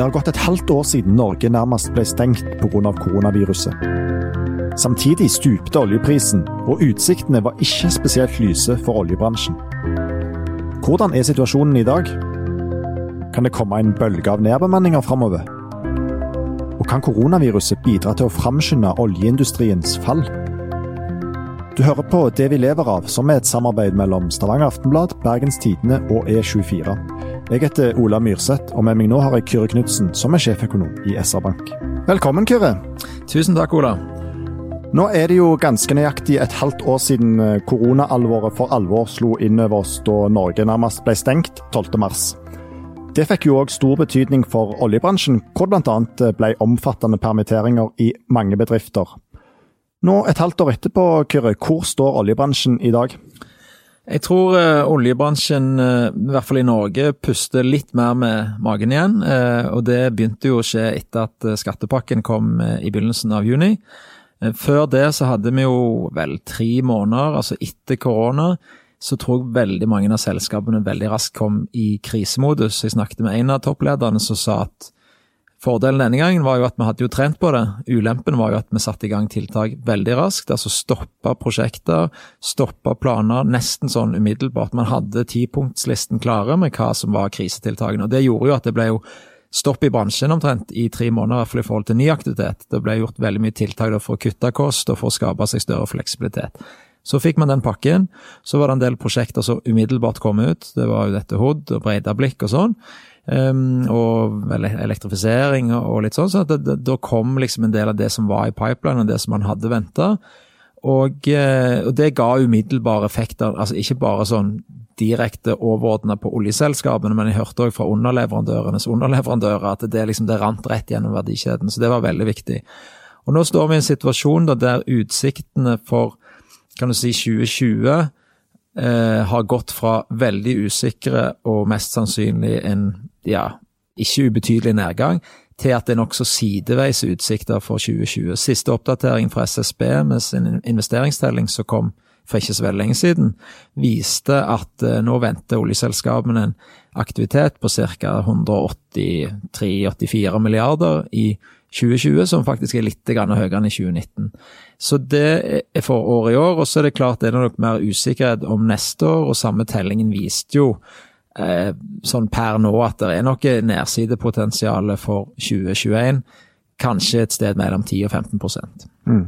Det har gått et halvt år siden Norge nærmest ble stengt pga. koronaviruset. Samtidig stupte oljeprisen, og utsiktene var ikke spesielt lyse for oljebransjen. Hvordan er situasjonen i dag? Kan det komme en bølge av nedbemanninger framover? Og kan koronaviruset bidra til å framskynde oljeindustriens fall? Du hører på Det vi lever av, som er et samarbeid mellom Stavanger Aftenblad, Bergens Tidende og E24. Jeg heter Ola Myrseth, og med meg nå har jeg Kyrre Knutsen, som er sjeføkonom i SR-Bank. Velkommen, Kyrre. Tusen takk, Ola. Nå er det jo ganske nøyaktig et halvt år siden eh, koronaalvoret for alvor slo inn over oss da Norge nærmest ble stengt 12.3. Det fikk jo òg stor betydning for oljebransjen, hvor det bl.a. ble omfattende permitteringer i mange bedrifter. Nå et halvt år etterpå, Kyrre, hvor står oljebransjen i dag? Jeg tror uh, oljebransjen, uh, i hvert fall i Norge, puster litt mer med magen igjen. Uh, og det begynte jo å skje etter at skattepakken kom i begynnelsen av juni. Før det så hadde vi jo vel tre måneder, altså etter korona, så tror jeg veldig mange av selskapene veldig raskt kom i krisemodus. Jeg snakket med en av topplederne som sa at Fordelen denne gangen var jo at vi hadde jo trent på det. Ulempen var jo at vi satte i gang tiltak veldig raskt. Altså stoppa prosjekter, stoppa planer nesten sånn umiddelbart. Man hadde tipunktslisten klare med hva som var krisetiltakene. og Det gjorde jo at det ble jo stopp i bransjen omtrent i tre måneder, i hvert fall i forhold til ny aktivitet. Det ble gjort veldig mye tiltak for å kutte kost og for å skape seg større fleksibilitet. Så fikk man den pakken. Så var det en del prosjekter som umiddelbart kom ut. Det var jo dette HOD og Breidablikk og sånn. Um, og elektrifisering og litt sånn. Så da kom liksom en del av det som var i pipeline, og det som man hadde venta. Og, eh, og, det ga umiddelbare effekter, altså ikke bare sånn direkte overordna på oljeselskapene, men jeg hørte òg fra underleverandørenes underleverandører at det, liksom, det rant rett gjennom verdikjeden. Så det var veldig viktig. Og nå står vi i en situasjon da der utsiktene for kan du si 2020 eh, har gått fra veldig usikre og mest sannsynlig en ja, ikke ubetydelig nedgang, til at det er nokså sideveis utsikter for 2020. Siste oppdatering fra SSB med sin investeringstelling som kom for ikke så veldig lenge siden, viste at eh, nå venter oljeselskapene en aktivitet på ca. 183-84 milliarder i 2020, som faktisk er litt høyere enn i 2019. Så det er for året i år. Og så er det klart det er nok mer usikkerhet om neste år, og samme tellingen viste jo eh, sånn per nå at det er noe nedsidepotensial for 2021. Kanskje et sted mellom 10 og 15 mm.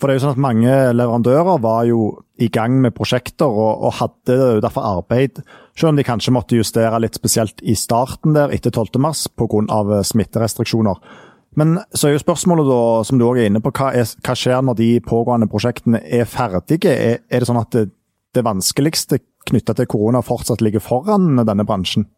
For det er jo sånn at Mange leverandører var jo i gang med prosjekter og, og hadde derfor arbeid, selv om de kanskje måtte justere litt spesielt i starten der etter 12.3 pga. smitterestriksjoner. Men så er jo spørsmålet da, som du også er inne på, hva, er, hva skjer når de pågående prosjektene er ferdige? Er, er det sånn at det, det vanskeligste knytta til korona fortsatt ligger foran denne bransjen?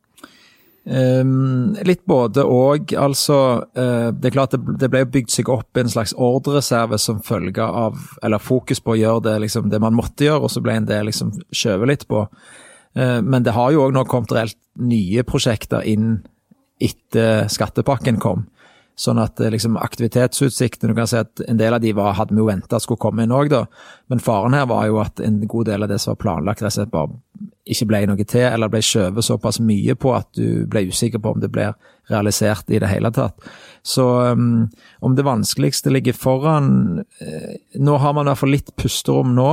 Um, litt både og. Altså, uh, det er klart det, det ble bygd seg opp en slags ordrereserve som følge av Eller fokus på å gjøre det, liksom, det man måtte gjøre, og så ble en del liksom skjøvet litt på. Uh, men det har jo òg nå kommet reelt nye prosjekter inn etter skattepakken kom. Sånn at eh, liksom, aktivitetsutsiktene Du kan si at en del av de var, hadde vi jo venta skulle komme inn òg, da. Men faren her var jo at en god del av det som var planlagt, rett og slett bare ikke ble noe til, eller ble skjøvet såpass mye på at du ble usikker på om det blir realisert i det hele tatt. Så um, om det vanskeligste ligger foran eh, Nå har man i hvert fall litt pusterom nå,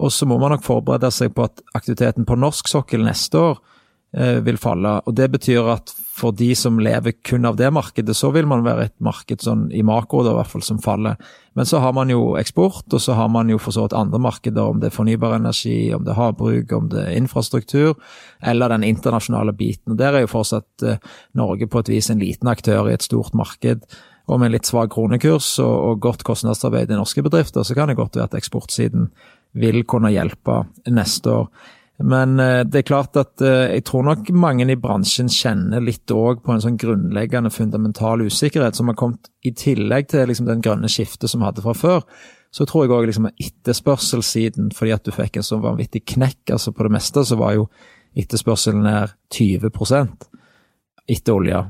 og så må man nok forberede seg på at aktiviteten på norsk sokkel neste år eh, vil falle. Og det betyr at for de som lever kun av det markedet, så vil man være et marked sånn i makro da, i hvert fall som faller. Men så har man jo eksport, og så har man jo for så vidt andre markeder, om det er fornybar energi, om det er havbruk, om det er infrastruktur, eller den internasjonale biten. Der er jo fortsatt eh, Norge på et vis en liten aktør i et stort marked. Og med litt svak kronekurs og, og godt kostnadsarbeid i norske bedrifter, så kan det godt være at eksportsiden vil kunne hjelpe neste år. Men eh, det er klart at eh, jeg tror nok mange i bransjen kjenner litt òg på en sånn grunnleggende fundamental usikkerhet som har kommet i tillegg til liksom den grønne skiftet som vi hadde fra før. Så tror jeg òg liksom etterspørselssiden, fordi at du fikk en sånn vanvittig knekk. altså På det meste så var jo etterspørselen nær 20% etter olja.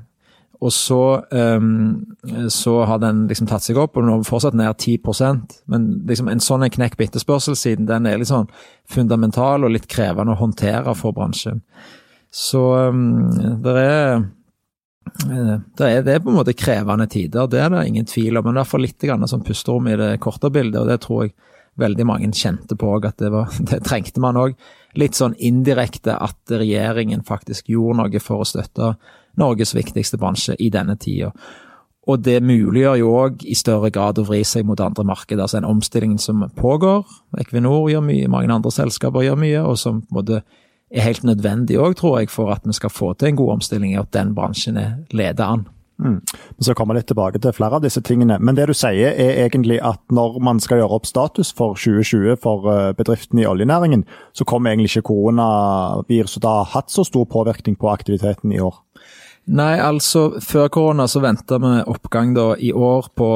Og så, um, så har den liksom tatt seg opp, og nå er fortsatt ned 10% Men liksom en sånn knekk på etterspørselssiden, den er litt sånn fundamental og litt krevende å håndtere for bransjen. Så um, det er det er, det er, på en måte krevende tider, det er det ingen tvil om. Men i hvert fall litt grann sånn pusterom i det korte bildet, og det tror jeg veldig mange kjente på at det, var, det trengte man òg. Litt sånn indirekte at regjeringen faktisk gjorde noe for å støtte Norges viktigste bransje i denne tida. Og det muliggjør jo òg i større grad å vri seg mot andre markeder. Altså en omstilling som pågår. Equinor gjør mye, mange andre selskaper gjør mye, og som på en måte er helt nødvendig òg, tror jeg, for at vi skal få til en god omstilling, og at den bransjen er ledet an. Mm. Så kommer komme litt tilbake til flere av disse tingene. Men det du sier er egentlig at når man skal gjøre opp status for 2020 for eh, bedriftene i oljenæringen, så kommer egentlig ikke koronaviruset ha hatt så stor påvirkning på aktiviteten i år? Nei, altså før korona så venta vi oppgang da i år på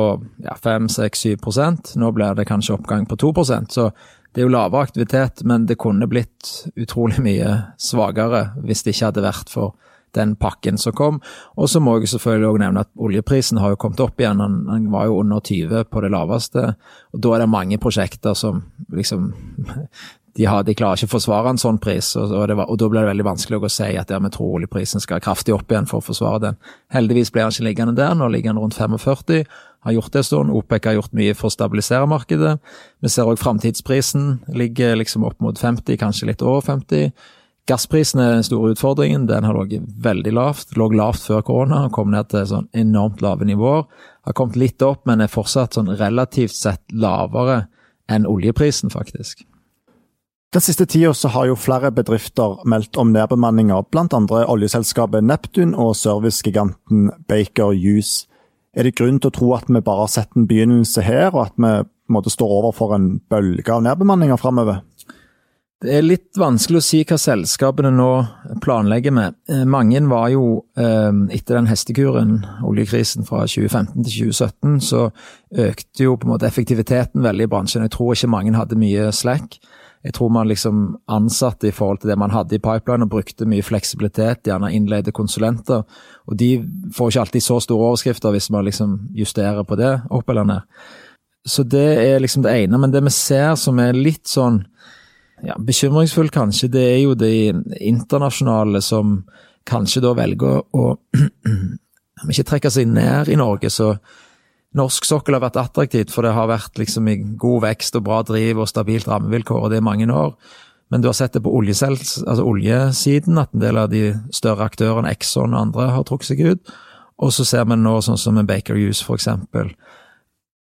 ja, 5-6-7 Nå blir det kanskje oppgang på 2% så det er jo lavere aktivitet, men det kunne blitt utrolig mye svakere hvis det ikke hadde vært for den pakken som kom. Og så må jeg selvfølgelig også nevne at oljeprisen har jo kommet opp igjen. Den, den var jo under 20 på det laveste. Og da er det mange prosjekter som liksom de, har, de, klarer ikke å forsvare en sånn pris, og, og, var, og da blir det veldig vanskelig å si at ja, vi tror oljeprisen skal kraftig opp igjen for å forsvare den. Heldigvis blir den ikke liggende der, nå ligger den rundt 45, har gjort det en stund. OPEC har gjort mye for å stabilisere markedet. Vi ser òg framtidsprisen ligger liksom opp mot 50, kanskje litt over 50. Gassprisen er den store utfordringen. Den har ligget veldig lavt. Lå lavt før korona, og kom ned til sånn enormt lave nivåer. Har kommet litt opp, men er fortsatt sånn relativt sett lavere enn oljeprisen, faktisk. Den siste tida har jo flere bedrifter meldt om nedbemanninger, bl.a. oljeselskapet Neptun og servicegiganten Baker Hughes. Er det grunn til å tro at vi bare har sett en begynnelse her, og at vi måte, står overfor en bølge av nedbemanninger framover? Det er litt vanskelig å si hva selskapene nå planlegger med. Eh, mange var jo, eh, etter den hestekuren, oljekrisen fra 2015 til 2017, så økte jo på en måte effektiviteten veldig i bransjen. Jeg tror ikke mange hadde mye slack. Jeg tror man liksom ansatte i forhold til det man hadde i pipeline, og brukte mye fleksibilitet, gjerne innleide konsulenter. Og de får ikke alltid så store overskrifter hvis man liksom justerer på det opp eller ned. Så det er liksom det ene. Men det vi ser som er litt sånn ja, bekymringsfullt, kanskje, det er jo det internasjonale som kanskje da velger å, Om ikke trekke seg ned i Norge, så norsk sokkel har vært attraktivt, for det har vært liksom i god vekst og bra driv og stabilt rammevilkår, og det er mange år. Men du har sett det på altså oljesiden, at en del av de større aktørene, Exxon og andre, har trukket seg ut. Og så ser vi nå sånn som en Baker Hughes, for eksempel.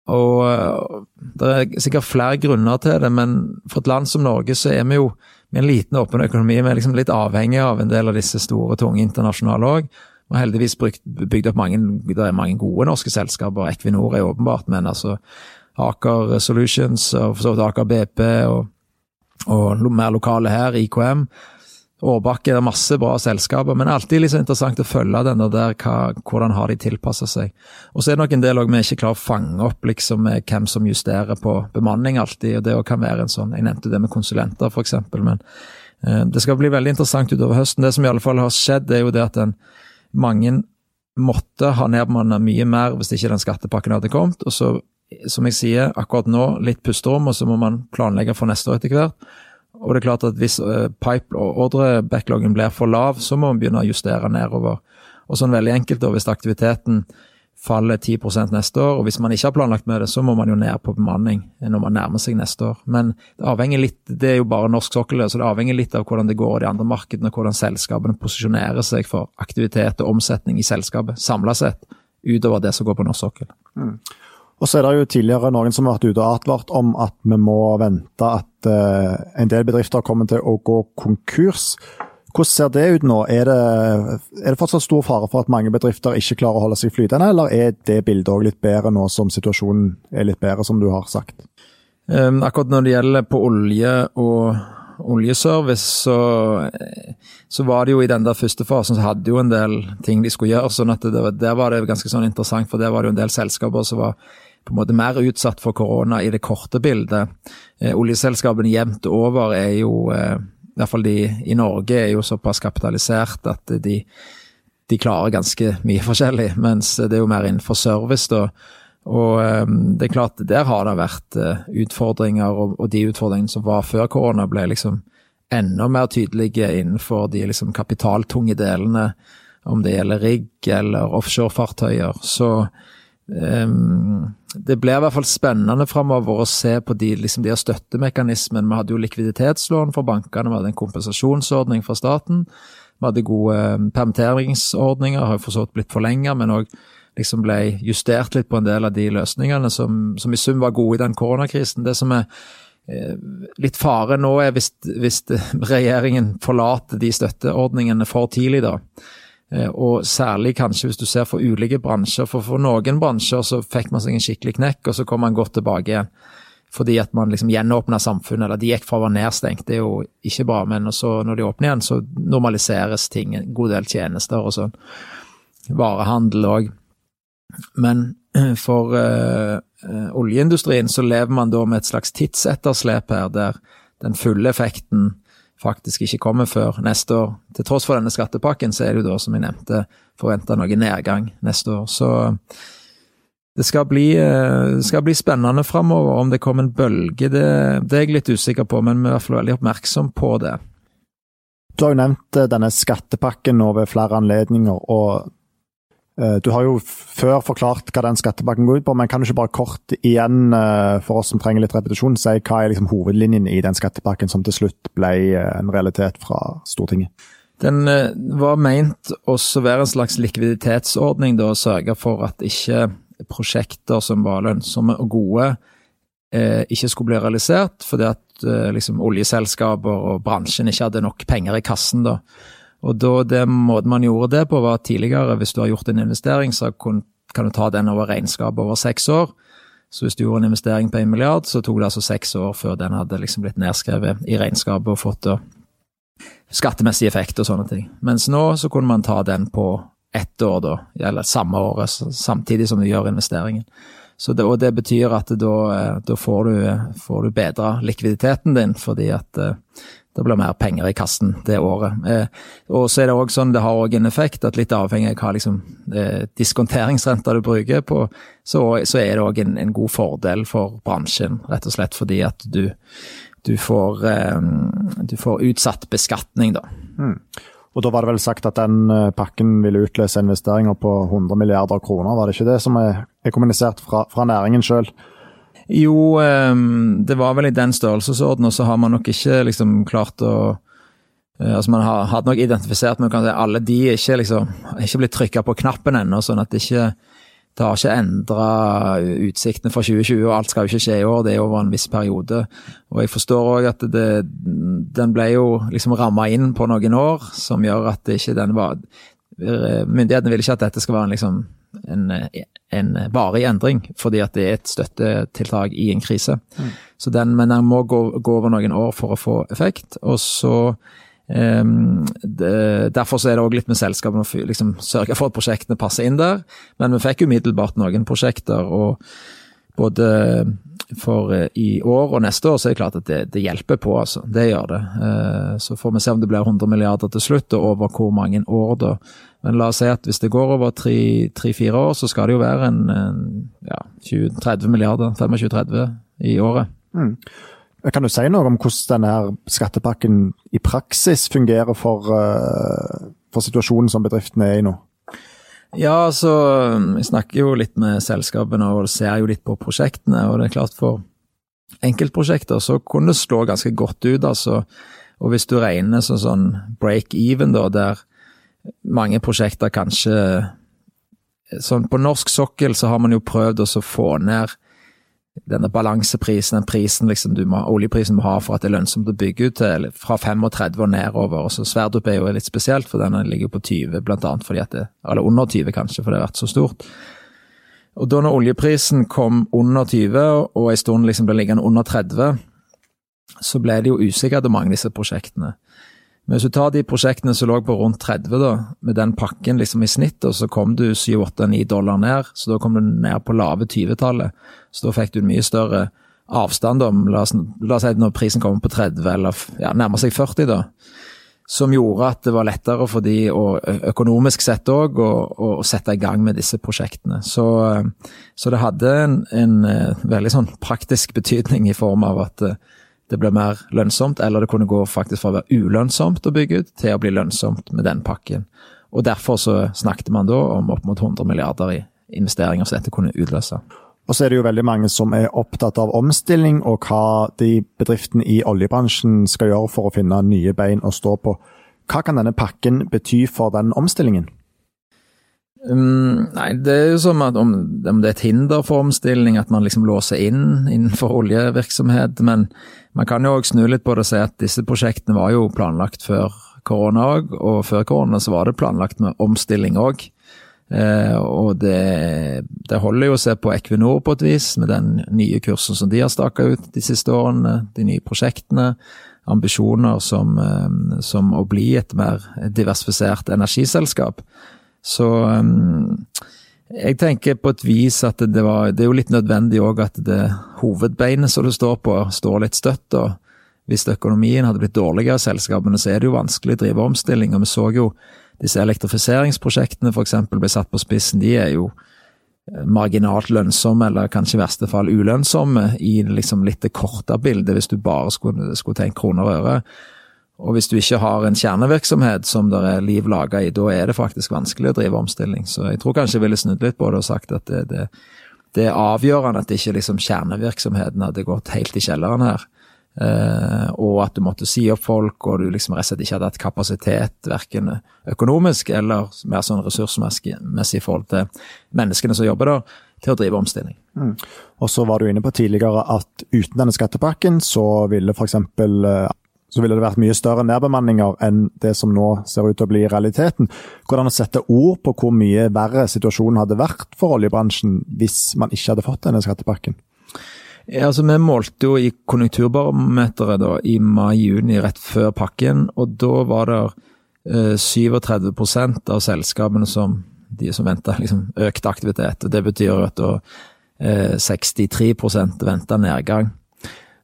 Og eh, det er sikkert flere grunner til det, men for et land som Norge så er vi jo med en liten åpen økonomi. Vi er liksom litt avhengig av en del av disse store, tunge internasjonale òg. Vi har heldigvis bygd opp mange, det er mange gode norske selskaper. Equinor er åpenbart, men altså Aker Solutions og for så vidt Aker BP og, og mer lokale her, IKM. Årbakke, er masse bra selskaper, men alltid liksom interessant å følge den der, hva, hvordan har de tilpassa seg. Og så er det nok en del vi ikke klarer å fange opp liksom med hvem som justerer på bemanning alltid, og det kan være en sånn Jeg nevnte det med konsulenter, f.eks., men eh, det skal bli veldig interessant utover høsten. Det som i alle fall har skjedd, er jo det at den, mange måtte ha nedbemanna mye mer hvis ikke den skattepakken hadde kommet. Og så, som jeg sier, akkurat nå litt pusterom, og så må man planlegge for neste år etter hvert. Og det er klart at hvis uh, pipe- og ordrebackloggen blir for lav, så må man begynne å justere nedover. Og sånn veldig enkelt, da, hvis aktiviteten faller 10% neste år. og Hvis man ikke har planlagt med det, så må man jo ned på bemanning når man nærmer seg neste år. Men det avhenger litt, det er jo bare norsk sokkel, så det avhenger litt av hvordan det går i de andre markedene, og hvordan selskapene posisjonerer seg for aktivitet og omsetning i selskapet samla sett, utover det som går på norsk sokkel. Mm. Og så er det jo tidligere noen som har vært ute og advart om at vi må vente at uh, en del bedrifter kommer til å gå konkurs. Hvordan ser det ut nå? Er det, er det fortsatt stor fare for at mange bedrifter ikke klarer å holde seg flytende, eller er det bildet òg litt bedre nå som situasjonen er litt bedre, som du har sagt? Um, akkurat når det gjelder på olje og oljeservice, så, så, var det jo i den der første fasen så hadde jo en del ting de skulle gjøre. sånn at det, Der var det ganske sånn interessant, for der var det jo en del selskaper som var på en måte mer utsatt for korona i det korte bildet. Eh, oljeselskapene jevnt over er jo eh, i hvert fall de i Norge er jo såpass kapitalisert at de, de klarer ganske mye forskjellig, mens det er jo mer innenfor service, da. Og um, det er klart, der har det vært uh, utfordringer, og, og, de utfordringene som var før korona, ble liksom enda mer tydelige innenfor de liksom kapitaltunge delene, om det gjelder rigg eller offshorefartøyer. Så um, det blir i hvert fall spennende framover å se på de, liksom de støttemekanismene. Vi hadde jo likviditetslån for bankene, vi hadde en kompensasjonsordning fra staten. Vi hadde gode eh, permitteringsordninger, har for så vidt blitt forlenget, men òg liksom ble justert litt på en del av de løsningene som, som i sum var gode i den koronakrisen. Det som er eh, litt fare nå, er hvis, hvis regjeringen forlater de støtteordningene for tidlig, da. Eh, og særlig kanskje hvis du ser for ulike bransjer. For for noen bransjer så fikk man seg en skikkelig knekk, og så kom man godt tilbake igjen. Fordi at man liksom gjenåpna samfunnet, eller de gikk fra å være nedstengt, det er jo ikke bra. Men når de åpner igjen, så normaliseres ting, en god del tjenester og sånn. Varehandel òg. Men for uh, oljeindustrien så lever man da med et slags tidsetterslep her, der den fulle effekten faktisk ikke kommer før neste år. Til tross for denne skattepakken, så er det jo da, som jeg nevnte, forventa noe nedgang neste år. Så det skal bli, eh, skal bli spennende framover. Om det kommer en bølge, det, det, er jeg litt usikker på, men vi er i hvert fall veldig oppmerksom på det. Du har jo nevnt eh, denne skattepakken nå ved flere anledninger, og Eh, du har jo før forklart hva den skattepakken går ut på, men kan du ikke bare kort igjen, eh, for oss som trenger litt repetisjon, si hva er liksom hovedlinjen i den skattepakken som til slutt ble eh, en realitet fra Stortinget? Den var meint å være en slags likviditetsordning, da, og sørge for at ikke prosjekter som var lønnsomme og gode, eh, ikke skulle bli realisert, fordi at eh, liksom, oljeselskaper og bransjen ikke hadde nok penger i kassen. da. Og da, det måten man gjorde det på, var tidligere, hvis du har gjort en investering, så kan, du ta den over regnskap over seks år. Så hvis du gjorde en investering på en milliard, så tok det altså seks år før den hadde liksom blitt nedskrevet i regnskapet og fått skattemessig effekt og sånne ting. Mens nå så kunne man ta den på ett år, da, eller samme året, samtidig som du gjør investeringen. Det, og det betyr at da, eh, da får, du, får du bedra likviditeten din, fordi at eh, det blir mer penger i kassen det året. Eh, og så er det også sånn, det har òg en effekt at litt avhengig av hva liksom, eh, diskonteringsrenta du bruker på, så, så er det òg en, en, god fordel for bransjen, rett og slett fordi at du, du, får, eh, du får, utsatt beskatning, da. Mm. Og da var det vel sagt at den eh, pakken ville utløse investeringer på 100 milliarder kroner, var det ikke det som er, er kommunisert fra, fra næringen sjøl? Jo, det var vel i den størrelsesorden, og så har man nok ikke liksom klart å eh, Altså Man har, hadde nok identifisert men kan si, alle de er ikke liksom, ikke blitt trykka på knappen ennå, sånn at det ikke det har ikke endra utsiktene for 2020, og alt skal jo ikke skje i år, det er over en viss periode. Og jeg forstår òg at det, den ble jo liksom ramma inn på noen år, som gjør at det ikke den var Myndighetene vil ikke at dette skal være en liksom en, en varig endring, fordi at det er et støttetiltak i en krise. Mm. Så den, men den må gå, gå, over noen år for å få effekt. Og så um, det, Derfor så er det òg litt med selskapene å liksom, sørge for at prosjektene passer inn der. Men vi fikk umiddelbart noen prosjekter, og både for uh, i år og neste år så er det klart at det, det hjelper på, altså. Det gjør det. Uh, så får vi se om det blir 100 milliarder til slutt, og over hvor mange år da. Men la oss si at hvis det går over tre-fire år, så skal det jo være en, en ja, 20-30 milliarder, 25-30 i året. Mm. Kan du si noe om hvordan denne skattepakken i praksis fungerer for, for situasjonen som bedriftene er i nå? Ja, altså, jeg snakker jo litt med selskapene og ser jo litt på prosjektene. og det er klart For enkeltprosjekter så kunne det slå ganske godt ut. altså, og Hvis du regner sånn, sånn break even, da, der mange prosjekter kanskje Sånn på norsk sokkel så har man jo prøvd å få ned denne balanseprisen, den prisen liksom du må, oljeprisen må ha for at det er lønnsomt å bygge ut til, fra 35 og nedover. og så Sverdrup er jo litt spesielt, for den ligger på 20, blant annet fordi at det, eller under 20 kanskje, for det har vært så stort. Og da når oljeprisen kom under 20, og en stund liksom ble liggende under 30, så ble det jo usikkert om mange av disse prosjektene. Men hvis du tar de prosjektene som lå på rundt 30, da, med den pakken liksom i snitt, og så kom du 7-8-9 dollar ned, så da kom du ned på lave 20-tallet. Så da fikk du en mye større avstand om, la oss, la oss si når prisen kommer på 30, eller ja, nærmer seg 40, da. Som gjorde at det var lettere for de, og økonomisk sett òg, å, å, sette i gang med disse prosjektene. Så, så det hadde en, en, veldig sånn praktisk betydning i form av at det ble mer lønnsomt, eller det kunne gå faktisk fra å være ulønnsomt å bygge ut, til å bli lønnsomt med den pakken. Og Derfor så snakket man da om opp mot 100 milliarder i investeringer som dette kunne utløse. Og så er det jo veldig mange som er opptatt av omstilling, og hva de bedriftene i oljebransjen skal gjøre for å finne nye bein å stå på. Hva kan denne pakken bety for den omstillingen? Um, nei, det er jo som at om, om, det er et hinder for omstilling, at man liksom låser inn innenfor oljevirksomhet. Men man kan jo òg snu litt på det og si at disse prosjektene var jo planlagt før korona òg. Og før korona så var det planlagt med omstilling òg. Eh, og det, det, holder jo å se på Equinor på et vis, med den nye kursen som de har staka ut de siste årene. De nye prosjektene. Ambisjoner som, eh, som å bli et mer diversifisert energiselskap. Så um, jeg tenker på et vis at det, var, det er jo litt nødvendig òg at det hovedbeinet som du står på, står litt støtt. og Hvis økonomien hadde blitt dårligere i selskapene, så er det jo vanskelig å drive omstilling. og Vi så jo disse elektrifiseringsprosjektene f.eks. ble satt på spissen. De er jo eh, marginalt lønnsomme, eller kanskje i verste fall ulønnsomme, i liksom litt det korte bildet, hvis du bare skulle, skulle tenke kroner og øre. Og hvis du ikke har en kjernevirksomhet som det er liv laga i, da er det faktisk vanskelig å drive omstilling. Så jeg tror kanskje jeg ville snudd litt på det og sagt at det, det, det er avgjørende at ikke liksom kjernevirksomheten hadde gått helt i kjelleren her. Eh, og at du måtte si opp folk, og du liksom rett og slett ikke hadde hatt kapasitet, verken økonomisk eller mer sånn ressursmessig i forhold til menneskene som jobber der, til å drive omstilling. Mm. Og så var du inne på tidligere at uten denne skattepakken så ville f.eks så ville det vært mye større nedbemanninger enn det som nå ser ut til å bli realiteten. Hvordan å sette ord på hvor mye verre situasjonen hadde vært for oljebransjen hvis man ikke hadde fått denne skattepakken? Ja, altså Vi målte jo i konjunkturbarometeret da, i mai-juni rett før pakken, og da var det eh, 37% av selskapene som, de som venta liksom, økt aktivitet. og Det betyr at da eh, 63% venta nedgang.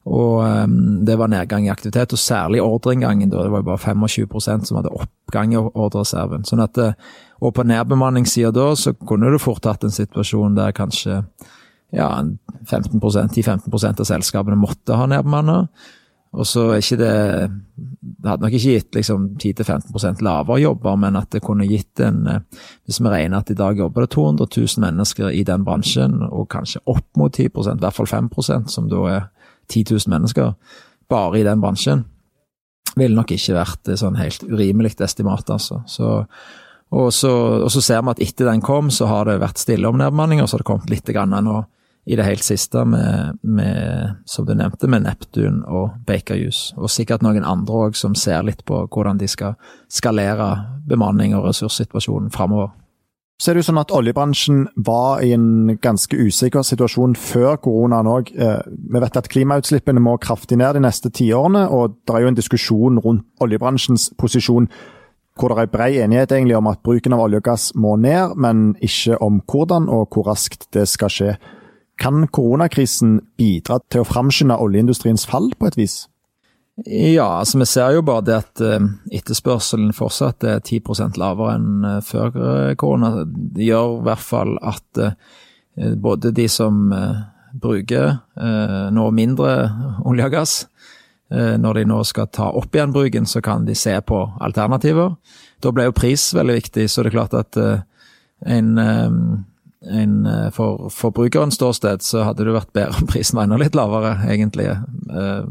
Og um, det var nedgang i aktivitet, og særlig ordreinngangen. Det var jo bare 25% som hadde oppgang i ordrereserven. Sånn at, eh, og på nedbemanningssida da, så kunne du fort hatt en situasjon der kanskje ja, 15% 10-15% av selskapene måtte ha nedbemanna. Og så er ikke det Det hadde nok ikke gitt liksom 10-15% lavere jobber, men at det kunne gitt en eh, Hvis vi regner at i dag jobber det 200 000 mennesker i den bransjen, og kanskje opp mot 10 i hvert fall 5 som da er 10 000 mennesker bare i den bransjen, ville nok ikke vært sånn helt urimelig estimat, altså. Så, og, så, og, så, ser vi at etter den kom, så har det vært stille om nedbemanninger, så har det kommet litt grann nå i det helt siste med, med, som du nevnte, med Neptun og Baker Juice. Og sikkert noen andre òg som ser litt på hvordan de skal skalere bemanning og ressurssituasjonen framover. Så er det jo sånn at Oljebransjen var i en ganske usikker situasjon før koronaen òg. Eh, vi vet at klimautslippene må kraftig ned de neste tiårene, og det er jo en diskusjon rundt oljebransjens posisjon hvor det er bred enighet egentlig om at bruken av olje og gass må ned, men ikke om hvordan og hvor raskt det skal skje. Kan koronakrisen bidra til å framskynde oljeindustriens fall på et vis? Ja, altså vi ser jo bare det at uh, etterspørselen fortsatt er 10 lavere enn uh, før uh, korona. Det gjør i hvert fall at både de som bruker nå mindre olje og gass, når de nå skal ta opp igjen bruken, så kan de se på alternativer. Da ble jo pris veldig viktig, så det er klart at en, en for forbrukerens ståsted så hadde det vært bedre om prisen var enda litt lavere, egentlig. Eh, eh,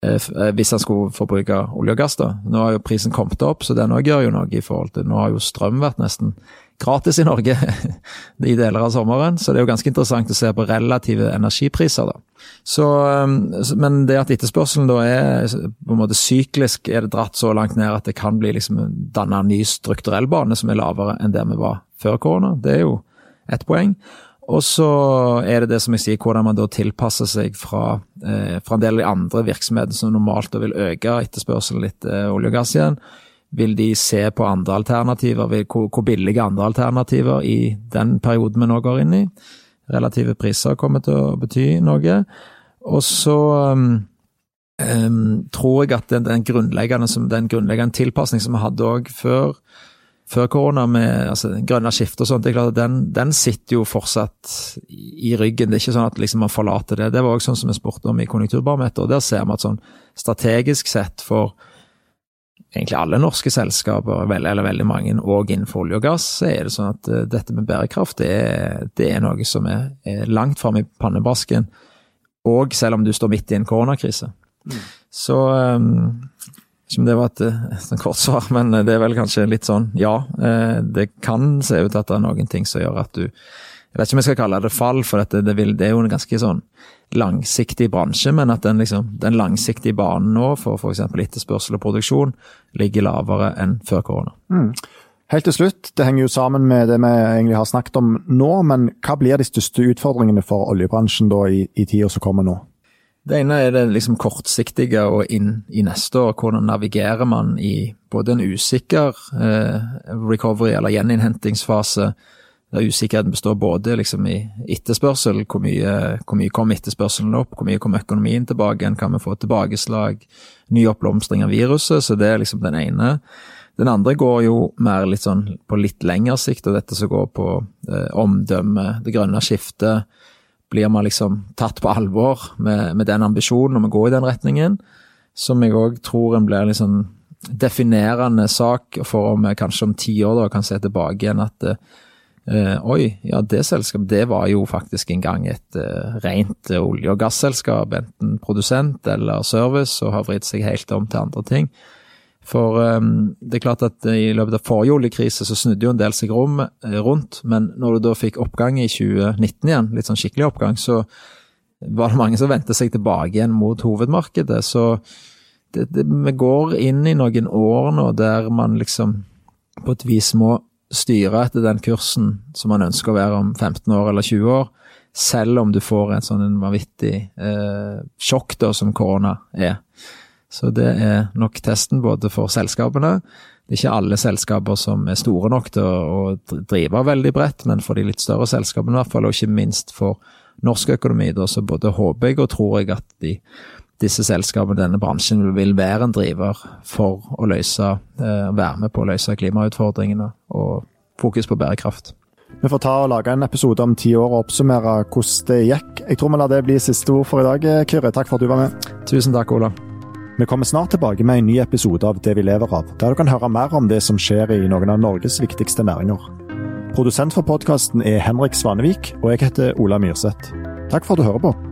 hvis han skulle forbruke olje og gass. da. Nå har jo prisen kommet opp, så den òg gjør jo noe i forhold til Nå har jo strøm vært nesten gratis i Norge i deler av sommeren, så det er jo ganske interessant å se på relative energipriser. da. Så, men det at etterspørselen da er på en måte syklisk, er det dratt så langt ned at det kan bli liksom danna en ny strukturell bane som er lavere enn der vi var før korona, det er jo ett poeng. Og så er det det som jeg sier, hvordan man da tilpasser seg fra, eh, fra en del av de andre virksomhetene som normalt vil øke etterspørselen litt eh, olje og gass igjen. Vil de se på andre alternativer, hvor, hvor billige andre alternativer i den perioden vi nå går inn i? Relative priser kommer til å bety noe. Og så um, um, tror jeg at den, den, grunnleggende, den grunnleggende tilpasning som vi hadde òg før, før korona, med altså, grønne skifter og sånt, det er klart at den, den, sitter jo fortsatt i ryggen. Det er ikke sånn at liksom man forlater det. Det var også sånn som vi spurte om i Konjunkturbarometeret. Der ser vi at sånn strategisk sett for egentlig alle norske selskaper, eller veldig mange, og innenfor olje og gass, så er det sånn at uh, dette med bærekraft, det er, det er noe som er, er langt framme i pannebrasken. Og selv om du står midt i en koronakrise. Mm. Så um, ikke om det var et, et kort svar, men det er vel kanskje litt sånn ja. Eh, det kan se ut at det er noen ting som gjør at du Jeg vet ikke om jeg skal kalle det fall, for det, det, vil, det er jo en ganske sånn langsiktig bransje, men at den, liksom, den langsiktige banen nå for f.eks. etterspørsel og produksjon ligger lavere enn før korona. Mm. Helt til slutt, det henger jo sammen med det vi egentlig har snakket om nå, men hva blir de største utfordringene for oljebransjen da i, i tida som kommer nå? Det ene er det liksom kortsiktige og inn i neste år. Hvordan navigerer man i både en usikker eh, recovery eller gjeninnhentingsfase, der usikkerheten består både liksom i etterspørsel, hvor mye, hvor mye kom etterspørselen opp, hvor mye kom økonomien tilbake igjen, kan vi få tilbakeslag, ny oppblomstring av viruset, så det er liksom den ene. Den andre går jo mer litt sånn på litt lengre sikt, og dette som går på eh, omdømme, det grønne skiftet, blir man liksom tatt på alvor med, med den ambisjonen og vi går i den retningen, som jeg òg tror en blir liksom definerende sak for om vi kanskje om ti år da kan se tilbake igjen at eh, oi, ja det selskapet det var jo faktisk en gang et eh, rent olje- og gasselskap, enten produsent eller service, og har vridd seg helt om til andre ting. For um, det er klart at i løpet av forrige oljekrise så snudde jo en del seg rom, eh, rundt, men når du da fikk oppgang i 2019 igjen, litt sånn skikkelig oppgang, så var det mange som vendte seg tilbake igjen mot hovedmarkedet. Så det, det, vi går inn i noen år nå der man liksom på et vis må styre etter den kursen som man ønsker å være om 15 år eller 20 år, selv om du får en sånn vanvittig eh, sjokk da som korona er. Så det er nok testen både for selskapene. Det er ikke alle selskaper som er store nok til å, drive veldig bredt, men for de litt større selskapene i hvert fall, og ikke minst for norsk økonomi, da, så både håper jeg og tror jeg at de, disse selskapene, denne bransjen, vil være en driver for å løse, eh, være med på å løse klimautfordringene og fokus på bærekraft. Vi får ta og lage en episode om ti år og oppsummere hvordan det gikk. Jeg tror vi lar det bli siste ord for i dag, Kyrre. Takk for at du var med. Tusen takk, Ola. Vi kommer snart tilbake med en ny episode av Det vi lever av, der du kan høre mer om det som skjer i noen av Norges viktigste næringer. Produsent for podkasten er Henrik Svanevik, og jeg heter Ola Myrseth. Takk for at du hører på.